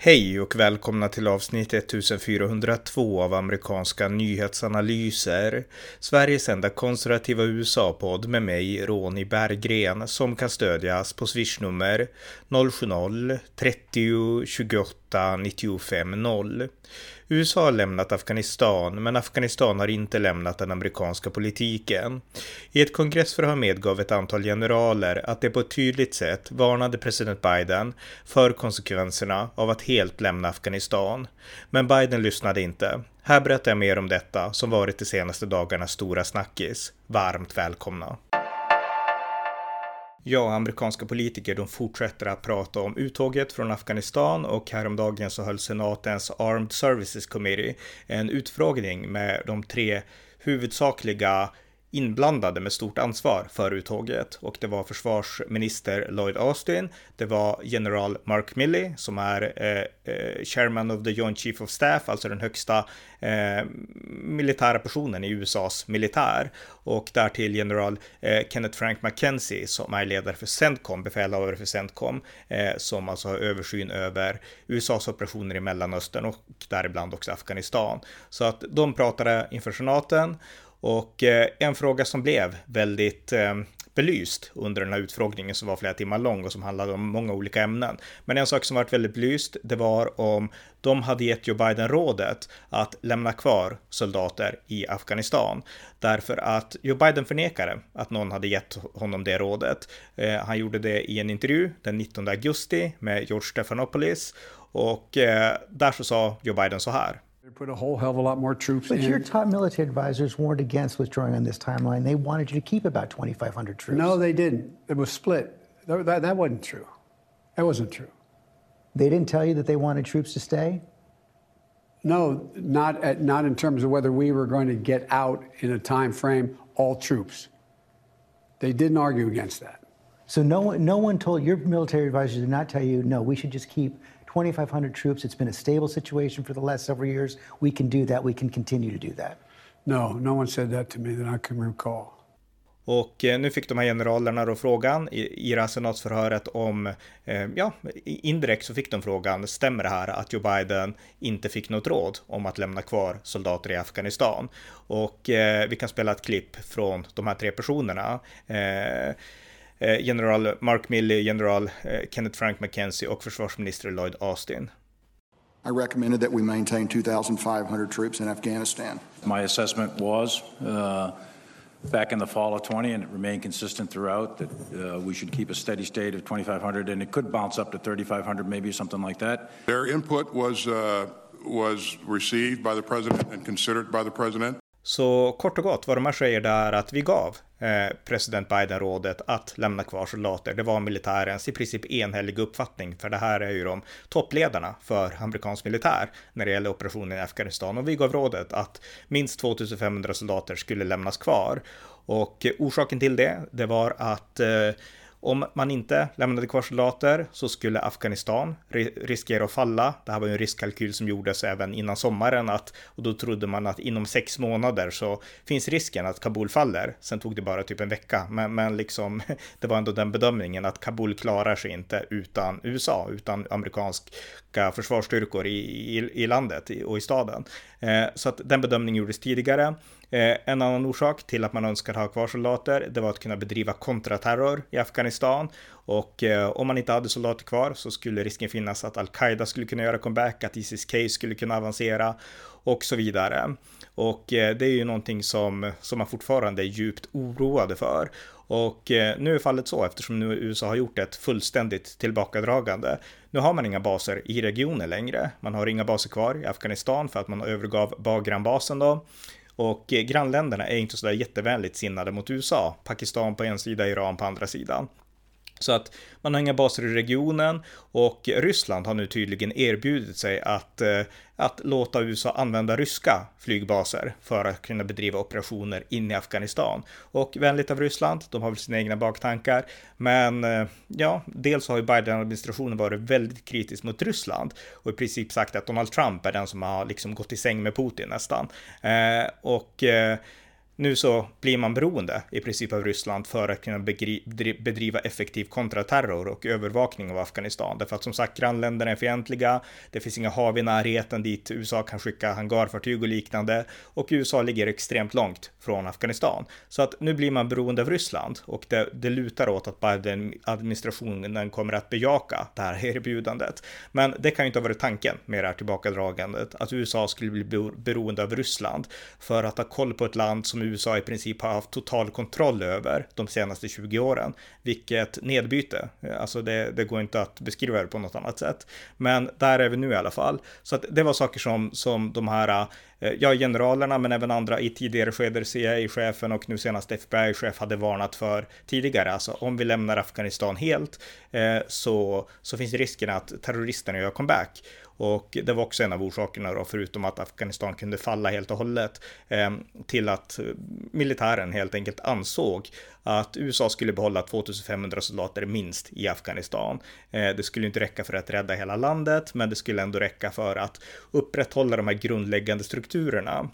Hej och välkomna till avsnitt 1402 av amerikanska nyhetsanalyser. Sveriges enda konservativa USA-podd med mig, Ronny Berggren, som kan stödjas på swishnummer 070-30 28 95 0. USA har lämnat Afghanistan, men Afghanistan har inte lämnat den amerikanska politiken. I ett kongressförhör medgav ett antal generaler att det på ett tydligt sätt varnade president Biden för konsekvenserna av att helt lämna Afghanistan. Men Biden lyssnade inte. Här berättar jag mer om detta som varit de senaste dagarnas stora snackis. Varmt välkomna! Ja, amerikanska politiker de fortsätter att prata om uttåget från Afghanistan och häromdagen så höll senatens Armed Services Committee en utfrågning med de tre huvudsakliga inblandade med stort ansvar för uttåget och det var försvarsminister Lloyd Austin, det var general Mark Milley som är eh, eh, chairman of the Joint Chief of Staff, alltså den högsta eh, militära personen i USAs militär och därtill general eh, Kenneth Frank McKenzie som är ledare för CENTCOM, befälhavare för CENTCOM, eh, som alltså har översyn över USAs operationer i Mellanöstern och däribland också Afghanistan. Så att de pratade inför senaten och eh, en fråga som blev väldigt eh, belyst under den här utfrågningen som var flera timmar lång och som handlade om många olika ämnen. Men en sak som varit väldigt belyst, det var om de hade gett Joe Biden rådet att lämna kvar soldater i Afghanistan. Därför att Joe Biden förnekade att någon hade gett honom det rådet. Eh, han gjorde det i en intervju den 19 augusti med George Stephanopoulos och där så sa Joe Biden så här. Put a whole hell of a lot more troops But in. your top military advisors warned against withdrawing on this timeline. They wanted you to keep about 2,500 troops. No, they didn't. It was split. That, that, that wasn't true. That wasn't true. They didn't tell you that they wanted troops to stay? No, not, at, not in terms of whether we were going to get out in a time frame, all troops. They didn't argue against that. So no one, no one told your military advisors did not tell you, no, we should just keep 2,500 troops. It's been a stable situation for the last several years. We can do that. We can continue to do that. No, no one said that to me that I can recall. Och eh, nu fick de här generalerna då frågan i, i det här senatsförhöret om, eh, ja, indirekt så fick de frågan, stämmer det här att Joe Biden inte fick något råd om att lämna kvar soldater i Afghanistan? Och eh, vi kan spela ett klipp från de här tre personerna. Eh, general Mark Milley, general Kenneth Frank McKenzie och försvarsminister Lloyd Austin. I recommended that we maintain 2,500 troops in Afghanistan. My assessment was uh, back in the fall of 20, and it remained consistent throughout, that uh, we should keep a steady state of 2,500, and it could bounce up to 3,500, maybe something like that. Their input was, uh, was received by the president and considered by the president. Så kort och gott, vad de här säger är att vi gav eh, president Biden rådet att lämna kvar soldater. Det var militärens i princip enhälliga uppfattning, för det här är ju de toppledarna för amerikansk militär när det gäller operationen i Afghanistan. Och vi gav rådet att minst 2500 soldater skulle lämnas kvar. Och orsaken till det, det var att eh, om man inte lämnade kvar soldater så skulle Afghanistan riskera att falla. Det här var ju en riskkalkyl som gjordes även innan sommaren att, och då trodde man att inom sex månader så finns risken att Kabul faller. Sen tog det bara typ en vecka, men, men liksom det var ändå den bedömningen att Kabul klarar sig inte utan USA, utan amerikanska försvarsstyrkor i, i, i landet och i staden. Eh, så att den bedömningen gjordes tidigare. Eh, en annan orsak till att man önskar ha kvar soldater, det var att kunna bedriva kontraterror i Afghanistan. Afghanistan Och eh, om man inte hade soldater kvar så skulle risken finnas att al-Qaida skulle kunna göra comeback, att Isis-K skulle kunna avancera och så vidare. Och eh, det är ju någonting som, som man fortfarande är djupt oroade för. Och eh, nu är fallet så eftersom nu USA har gjort ett fullständigt tillbakadragande. Nu har man inga baser i regionen längre. Man har inga baser kvar i Afghanistan för att man övergav Bagram-basen då. Och eh, grannländerna är inte sådär jättevänligt sinnade mot USA. Pakistan på en sida, Iran på andra sidan. Så att man har inga baser i regionen och Ryssland har nu tydligen erbjudit sig att, eh, att låta USA använda ryska flygbaser för att kunna bedriva operationer in i Afghanistan. Och vänligt av Ryssland, de har väl sina egna baktankar, men eh, ja, dels har ju Biden-administrationen varit väldigt kritisk mot Ryssland och i princip sagt att Donald Trump är den som har liksom gått i säng med Putin nästan. Eh, och nu så blir man beroende i princip av Ryssland för att kunna bedriva effektiv kontraterror och övervakning av Afghanistan. Därför att som sagt, grannländerna är fientliga. Det finns inga hav i närheten dit USA kan skicka hangarfartyg och liknande och USA ligger extremt långt från Afghanistan. Så att nu blir man beroende av Ryssland och det, det lutar åt att Biden-administrationen kommer att bejaka det här erbjudandet. Men det kan ju inte ha varit tanken med det här tillbakadragandet, att USA skulle bli beroende av Ryssland för att ha koll på ett land som USA i princip har haft total kontroll över de senaste 20 åren. Vilket nedbyte, alltså det, det går inte att beskriva det på något annat sätt. Men där är vi nu i alla fall. Så att det var saker som, som de här eh, ja, generalerna, men även andra i tidigare skeder, CIA-chefen och nu senast FBI-chef hade varnat för tidigare. Alltså om vi lämnar Afghanistan helt eh, så, så finns risken att terroristerna gör comeback. Och det var också en av orsakerna då, förutom att Afghanistan kunde falla helt och hållet, eh, till att militären helt enkelt ansåg att USA skulle behålla 2500 soldater minst i Afghanistan. Eh, det skulle inte räcka för att rädda hela landet, men det skulle ändå räcka för att upprätthålla de här grundläggande strukturerna.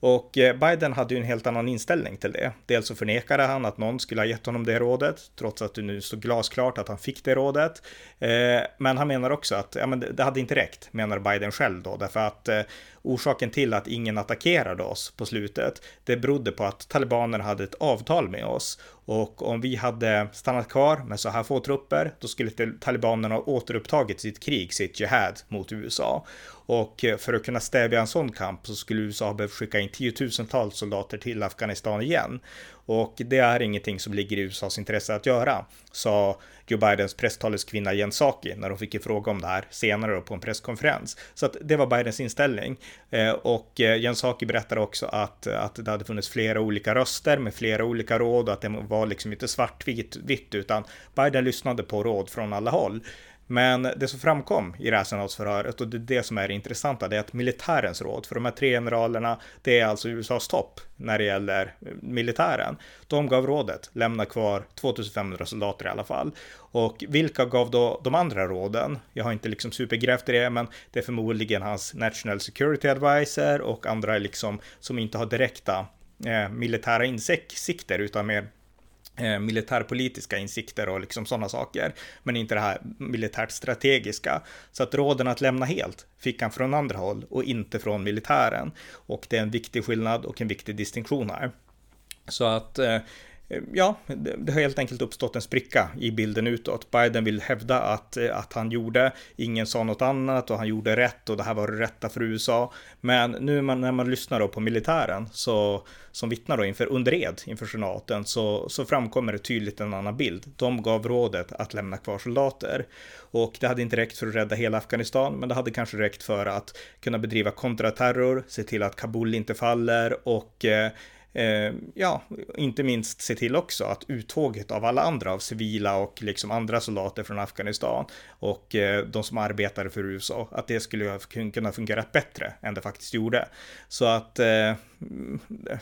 Och eh, Biden hade ju en helt annan inställning till det. Dels så förnekade han att någon skulle ha gett honom det rådet, trots att det nu står glasklart att han fick det rådet. Eh, men han menar också att ja, men det hade inte räckt, menar Biden själv då, därför att orsaken till att ingen attackerade oss på slutet, det berodde på att talibanerna hade ett avtal med oss. Och om vi hade stannat kvar med så här få trupper, då skulle talibanerna ha återupptagit sitt krig, sitt jihad mot USA. Och eh, för att kunna stävja en sån kamp så skulle USA ha behövt skicka in tiotusentals soldater till Afghanistan igen. Och det är ingenting som ligger i USAs intresse att göra, sa Joe Bidens presstaleskvinna Jen Psaki när hon fick en fråga om det här senare på en presskonferens. Så att det var Bidens inställning. Eh, och eh, Jen Psaki berättade också att, att det hade funnits flera olika röster med flera olika råd och att det var liksom inte svartvitt vitt utan Biden lyssnade på råd från alla håll. Men det som framkom i räsenhetsförhöret och det är det som är det intressanta, det är att militärens råd, för de här tre generalerna, det är alltså USAs topp när det gäller eh, militären. De gav rådet, lämna kvar 2500 soldater i alla fall. Och vilka gav då de andra råden? Jag har inte liksom supergrävt i det, men det är förmodligen hans National Security Advisor och andra liksom som inte har direkta eh, militära insikter utan mer Eh, militärpolitiska insikter och liksom sådana saker, men inte det här militärt strategiska. Så att råden att lämna helt fick han från andra håll och inte från militären. Och det är en viktig skillnad och en viktig distinktion här. Så att eh, Ehm, ja, det har helt enkelt uppstått en spricka i bilden utåt. Biden vill hävda att, eh, att han gjorde, ingen sa något annat och han gjorde rätt och det här var det rätta för USA. Men nu när man lyssnar då på militären så, som vittnar då inför under ed inför senaten så, så framkommer det tydligt en annan bild. De gav rådet att lämna kvar soldater och det hade inte räckt för att rädda hela Afghanistan, men det hade kanske räckt för att kunna bedriva kontraterror, se till att Kabul inte faller och eh, eh, ja, inte minst se till också att uttåget av alla andra av civila och liksom andra soldater från Afghanistan och eh, de som arbetade för USA, att det skulle kunna fungera bättre än det faktiskt gjorde. Så att eh,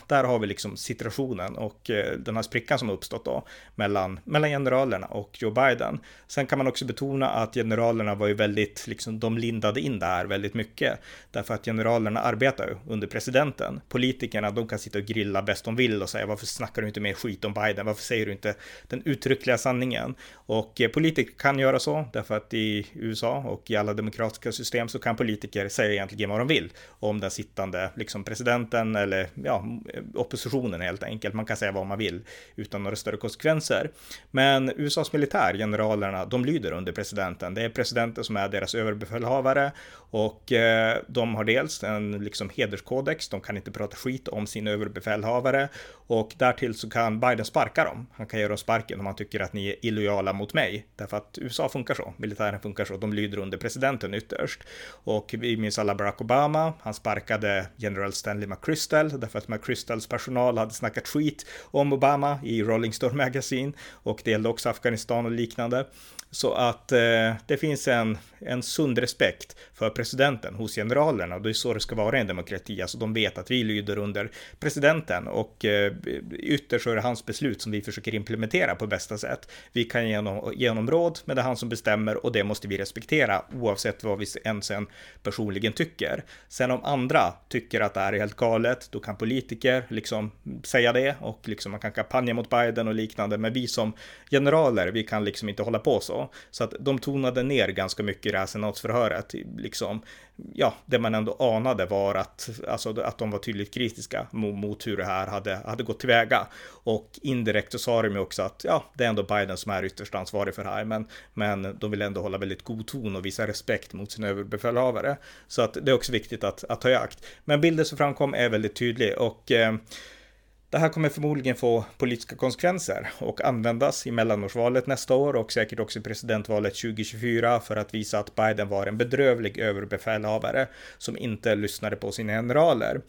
där har vi liksom situationen och eh, den här sprickan som uppstått då mellan, mellan generalerna och Joe Biden. Sen kan man också betona att generalerna var ju väldigt, liksom de lindade in det här väldigt mycket. Därför att generalerna arbetar ju under presidenten. Politikerna, de kan sitta och grilla bäst de vill och säga varför snackar du inte mer skit om Biden? Varför säger du inte den uttryckliga sanningen? Och eh, politiker kan göra så därför att i USA och i alla demokratiska system så kan politiker säga egentligen vad de vill om den sittande liksom presidenten eller ja, oppositionen helt enkelt. Man kan säga vad man vill utan några större konsekvenser. Men USAs militär, generalerna, de lyder under presidenten. Det är presidenten som är deras överbefälhavare och eh, de har dels en liksom hederskodex. De kan inte prata skit om sin överbefälhavare och därtill så kan Biden sparka dem. Han kan göra dem sparken om han tycker att ni är illojala mot mig. Därför att USA funkar så, militären funkar så, de lyder under presidenten ytterst. Och vi minns alla Barack Obama, han sparkade general Stanley McChrystal därför att McChrystals personal hade snackat skit om Obama i Rolling Stone Magazine och det gällde också Afghanistan och liknande. Så att eh, det finns en, en sund respekt för presidenten hos generalerna och det är så det ska vara i en demokrati. Alltså de vet att vi lyder under presidenten och eh, ytterst så är det hans beslut som vi försöker implementera på bästa sätt. Vi kan ge honom, råd, men det är han som bestämmer och det måste vi respektera oavsett vad vi ens personligen tycker. Sen om andra tycker att det här är helt galet, då kan politiker liksom säga det och liksom man kan kampanja mot Biden och liknande. Men vi som generaler, vi kan liksom inte hålla på så. Så att de tonade ner ganska mycket i det här senatsförhöret. Liksom, ja, det man ändå anade var att, alltså, att de var tydligt kritiska mot, mot hur det här hade, hade gått tillväga. Och indirekt så sa de ju också att ja, det är ändå Biden som är ytterst ansvarig för det här, men, men de vill ändå hålla väldigt god ton och visa respekt mot sin överbefälhavare. Så att det är också viktigt att, att ta akt. Men bilden som framkom är väldigt tydlig och eh, det här kommer förmodligen få politiska konsekvenser och användas i mellanårsvalet nästa år och säkert också i presidentvalet 2024 för att visa att Biden var en bedrövlig överbefälhavare som inte lyssnade på sina generaler.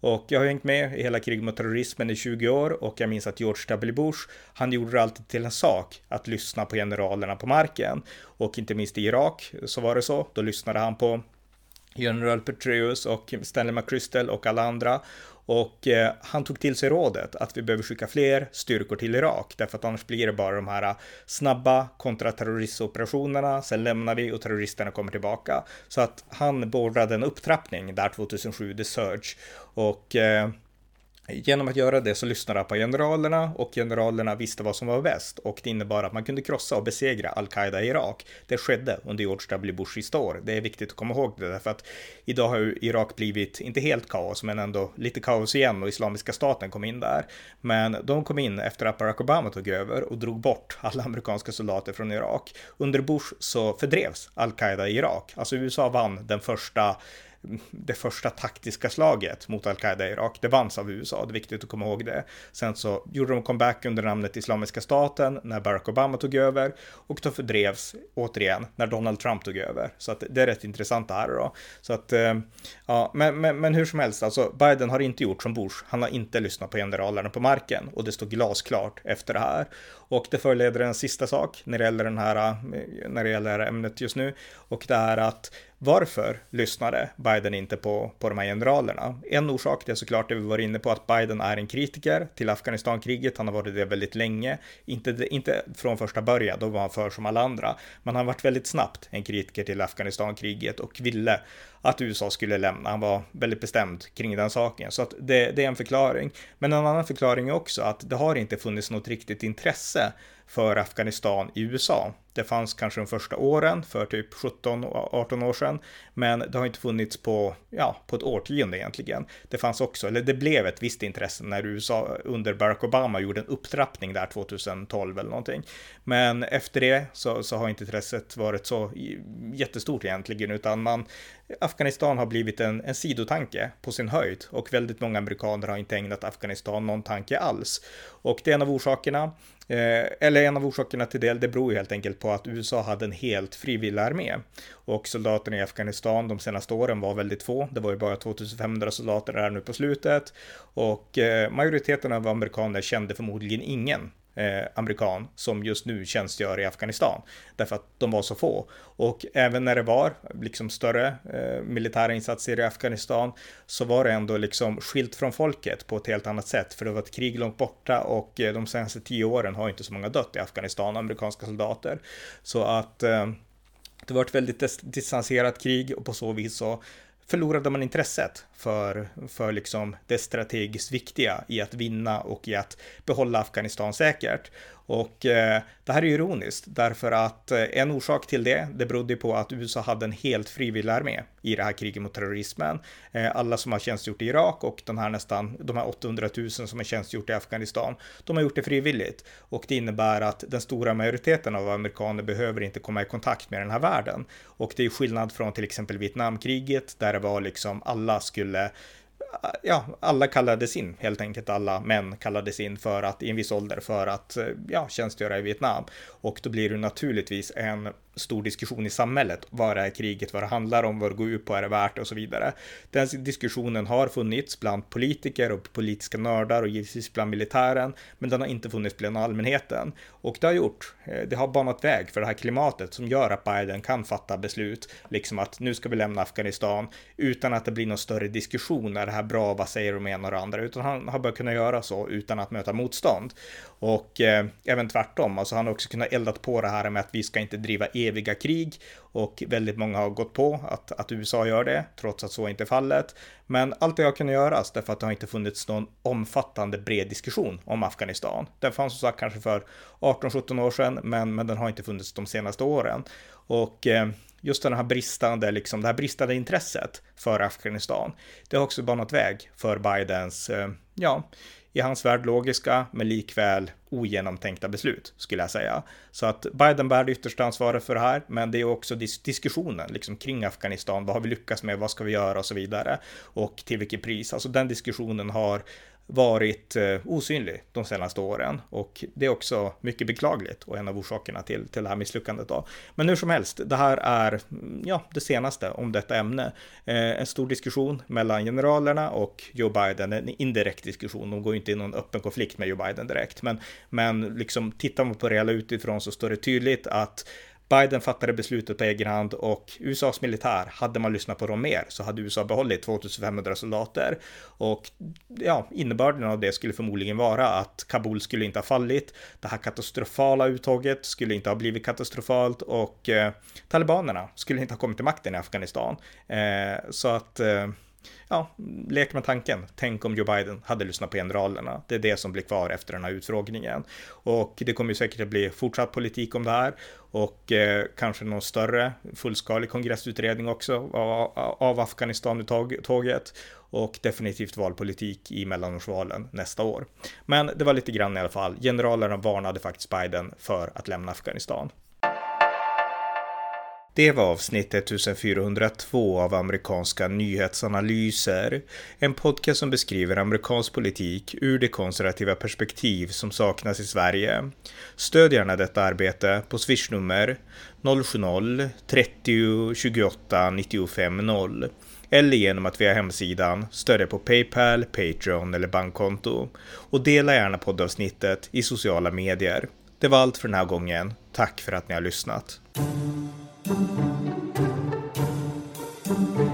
Och jag har hängt med i hela kriget mot terrorismen i 20 år och jag minns att George W. Bush, han gjorde det alltid till en sak att lyssna på generalerna på marken. Och inte minst i Irak så var det så, då lyssnade han på General Petraeus och Stanley McChrystal och alla andra. Och eh, han tog till sig rådet att vi behöver skicka fler styrkor till Irak, därför att annars blir det bara de här eh, snabba kontraterroristoperationerna, sen lämnar vi och terroristerna kommer tillbaka. Så att han beordrade en upptrappning där 2007, The Surge. Och eh, Genom att göra det så lyssnade han på generalerna och generalerna visste vad som var bäst och det innebar att man kunde krossa och besegra al-Qaida i Irak. Det skedde under George W. Bush sista år. Det är viktigt att komma ihåg det därför att idag har ju Irak blivit, inte helt kaos, men ändå lite kaos igen och Islamiska staten kom in där. Men de kom in efter att Barack Obama tog över och drog bort alla amerikanska soldater från Irak. Under Bush så fördrevs al-Qaida i Irak. Alltså USA vann den första det första taktiska slaget mot al-Qaida i Irak. Det vanns av USA, det är viktigt att komma ihåg det. Sen så gjorde de comeback under namnet Islamiska staten när Barack Obama tog över och då fördrevs återigen när Donald Trump tog över. Så att det är rätt intressant det här då. Så att, eh, ja, men, men, men hur som helst, alltså Biden har inte gjort som Bush. Han har inte lyssnat på generalerna på marken och det står glasklart efter det här. Och det föreleder en sista sak när det gäller den här, eh, när det gäller ämnet just nu och det är att varför lyssnade Biden inte på, på de här generalerna? En orsak är såklart det vi var inne på att Biden är en kritiker till Afghanistankriget. Han har varit det väldigt länge, inte, inte från första början, då var han för som alla andra. Men han varit väldigt snabbt en kritiker till Afghanistankriget och ville att USA skulle lämna. Han var väldigt bestämd kring den saken, så att det, det är en förklaring. Men en annan förklaring är också att det har inte funnits något riktigt intresse för Afghanistan i USA. Det fanns kanske de första åren för typ 17-18 år sedan, men det har inte funnits på, ja, på ett årtionde egentligen. Det fanns också, eller det blev ett visst intresse när USA under Barack Obama gjorde en upptrappning där 2012 eller någonting. Men efter det så, så har inte intresset varit så jättestort egentligen, utan man, Afghanistan har blivit en, en sidotanke på sin höjd och väldigt många amerikaner har inte ägnat Afghanistan någon tanke alls. Och det är en av orsakerna, eh, eller en av orsakerna till det, det beror ju helt enkelt på att USA hade en helt frivillig armé. Och soldaterna i Afghanistan de senaste åren var väldigt få. Det var ju bara 2500 soldater där nu på slutet. Och eh, majoriteten av amerikaner kände förmodligen ingen eh, amerikan som just nu tjänstgör i Afghanistan. Därför att de var så få. Och även när det var liksom större eh, militära insatser i Afghanistan så var det ändå liksom skilt från folket på ett helt annat sätt. För det var ett krig långt borta och eh, de senaste tio åren har inte så många dött i Afghanistan, amerikanska soldater. Så att eh, det var ett väldigt distanserat krig och på så vis så förlorade man intresset för, för liksom det strategiskt viktiga i att vinna och i att behålla Afghanistan säkert. Och eh, det här är ironiskt därför att eh, en orsak till det, det berodde på att USA hade en helt frivillig armé i det här kriget mot terrorismen. Eh, alla som har tjänstgjort i Irak och de här nästan, de här 800 000 som har tjänstgjort i Afghanistan, de har gjort det frivilligt. Och det innebär att den stora majoriteten av amerikaner behöver inte komma i kontakt med den här världen. Och det är skillnad från till exempel Vietnamkriget där det var liksom alla skulle ja, alla kallades in, helt enkelt alla män kallades in för att i en viss ålder för att eh, ja, tjänstgöra i Vietnam. Och då blir det naturligtvis en stor diskussion i samhället. Vad är kriget, vad det handlar om, vad det går ut på, är det värt det och så vidare. Den diskussionen har funnits bland politiker och politiska nördar och givetvis bland militären, men den har inte funnits bland allmänheten. Och det har gjort, eh, det har banat väg för det här klimatet som gör att Biden kan fatta beslut, liksom att nu ska vi lämna Afghanistan utan att det blir någon större diskussion är det här bra, vad säger de ena och det andra, utan han har börjat kunna göra så utan att möta motstånd. Och eh, även tvärtom, alltså han har också kunnat eldat på det här med att vi ska inte driva eviga krig och väldigt många har gått på att, att USA gör det, trots att så inte är fallet. Men allt det har kunnat göras därför att det har inte funnits någon omfattande bred diskussion om Afghanistan. Den fanns som sagt kanske för 18-17 år sedan, men, men den har inte funnits de senaste åren. Och eh, just den här bristande, liksom, det här bristande intresset för Afghanistan, det har också banat väg för Bidens, eh, ja, i hans värld logiska, men likväl ogenomtänkta beslut, skulle jag säga. Så att Biden bär det yttersta ansvaret för det här, men det är också dis diskussionen liksom, kring Afghanistan. Vad har vi lyckats med? Vad ska vi göra? Och så vidare. Och till vilket pris? Alltså den diskussionen har varit eh, osynlig de senaste åren och det är också mycket beklagligt och en av orsakerna till, till det här misslyckandet. Då. Men hur som helst, det här är mm, ja, det senaste om detta ämne. Eh, en stor diskussion mellan generalerna och Joe Biden, en indirekt diskussion. De går ju inte i någon öppen konflikt med Joe Biden direkt, men, men liksom tittar man på det hela utifrån så står det tydligt att Biden fattade beslutet på egen hand och USAs militär, hade man lyssnat på dem mer så hade USA behållit 2500 soldater. Och ja, innebörden av det skulle förmodligen vara att Kabul skulle inte ha fallit. Det här katastrofala uttåget skulle inte ha blivit katastrofalt och eh, talibanerna skulle inte ha kommit till makten i Afghanistan. Eh, så att eh, ja, lek med tanken. Tänk om Joe Biden hade lyssnat på generalerna. Det är det som blir kvar efter den här utfrågningen. Och det kommer ju säkert att bli fortsatt politik om det här och eh, kanske någon större fullskalig kongressutredning också av, av Afghanistan-tåget och definitivt valpolitik i mellanårsvalen nästa år. Men det var lite grann i alla fall. Generalerna varnade faktiskt Biden för att lämna Afghanistan. Det var avsnitt 1402 av amerikanska nyhetsanalyser. En podcast som beskriver amerikansk politik ur det konservativa perspektiv som saknas i Sverige. Stöd gärna detta arbete på swishnummer 070-30 28 95 0 eller genom att via hemsidan stödja på Paypal, Patreon eller bankkonto. Och dela gärna poddavsnittet i sociala medier. Det var allt för den här gången. Tack för att ni har lyssnat. Thank you.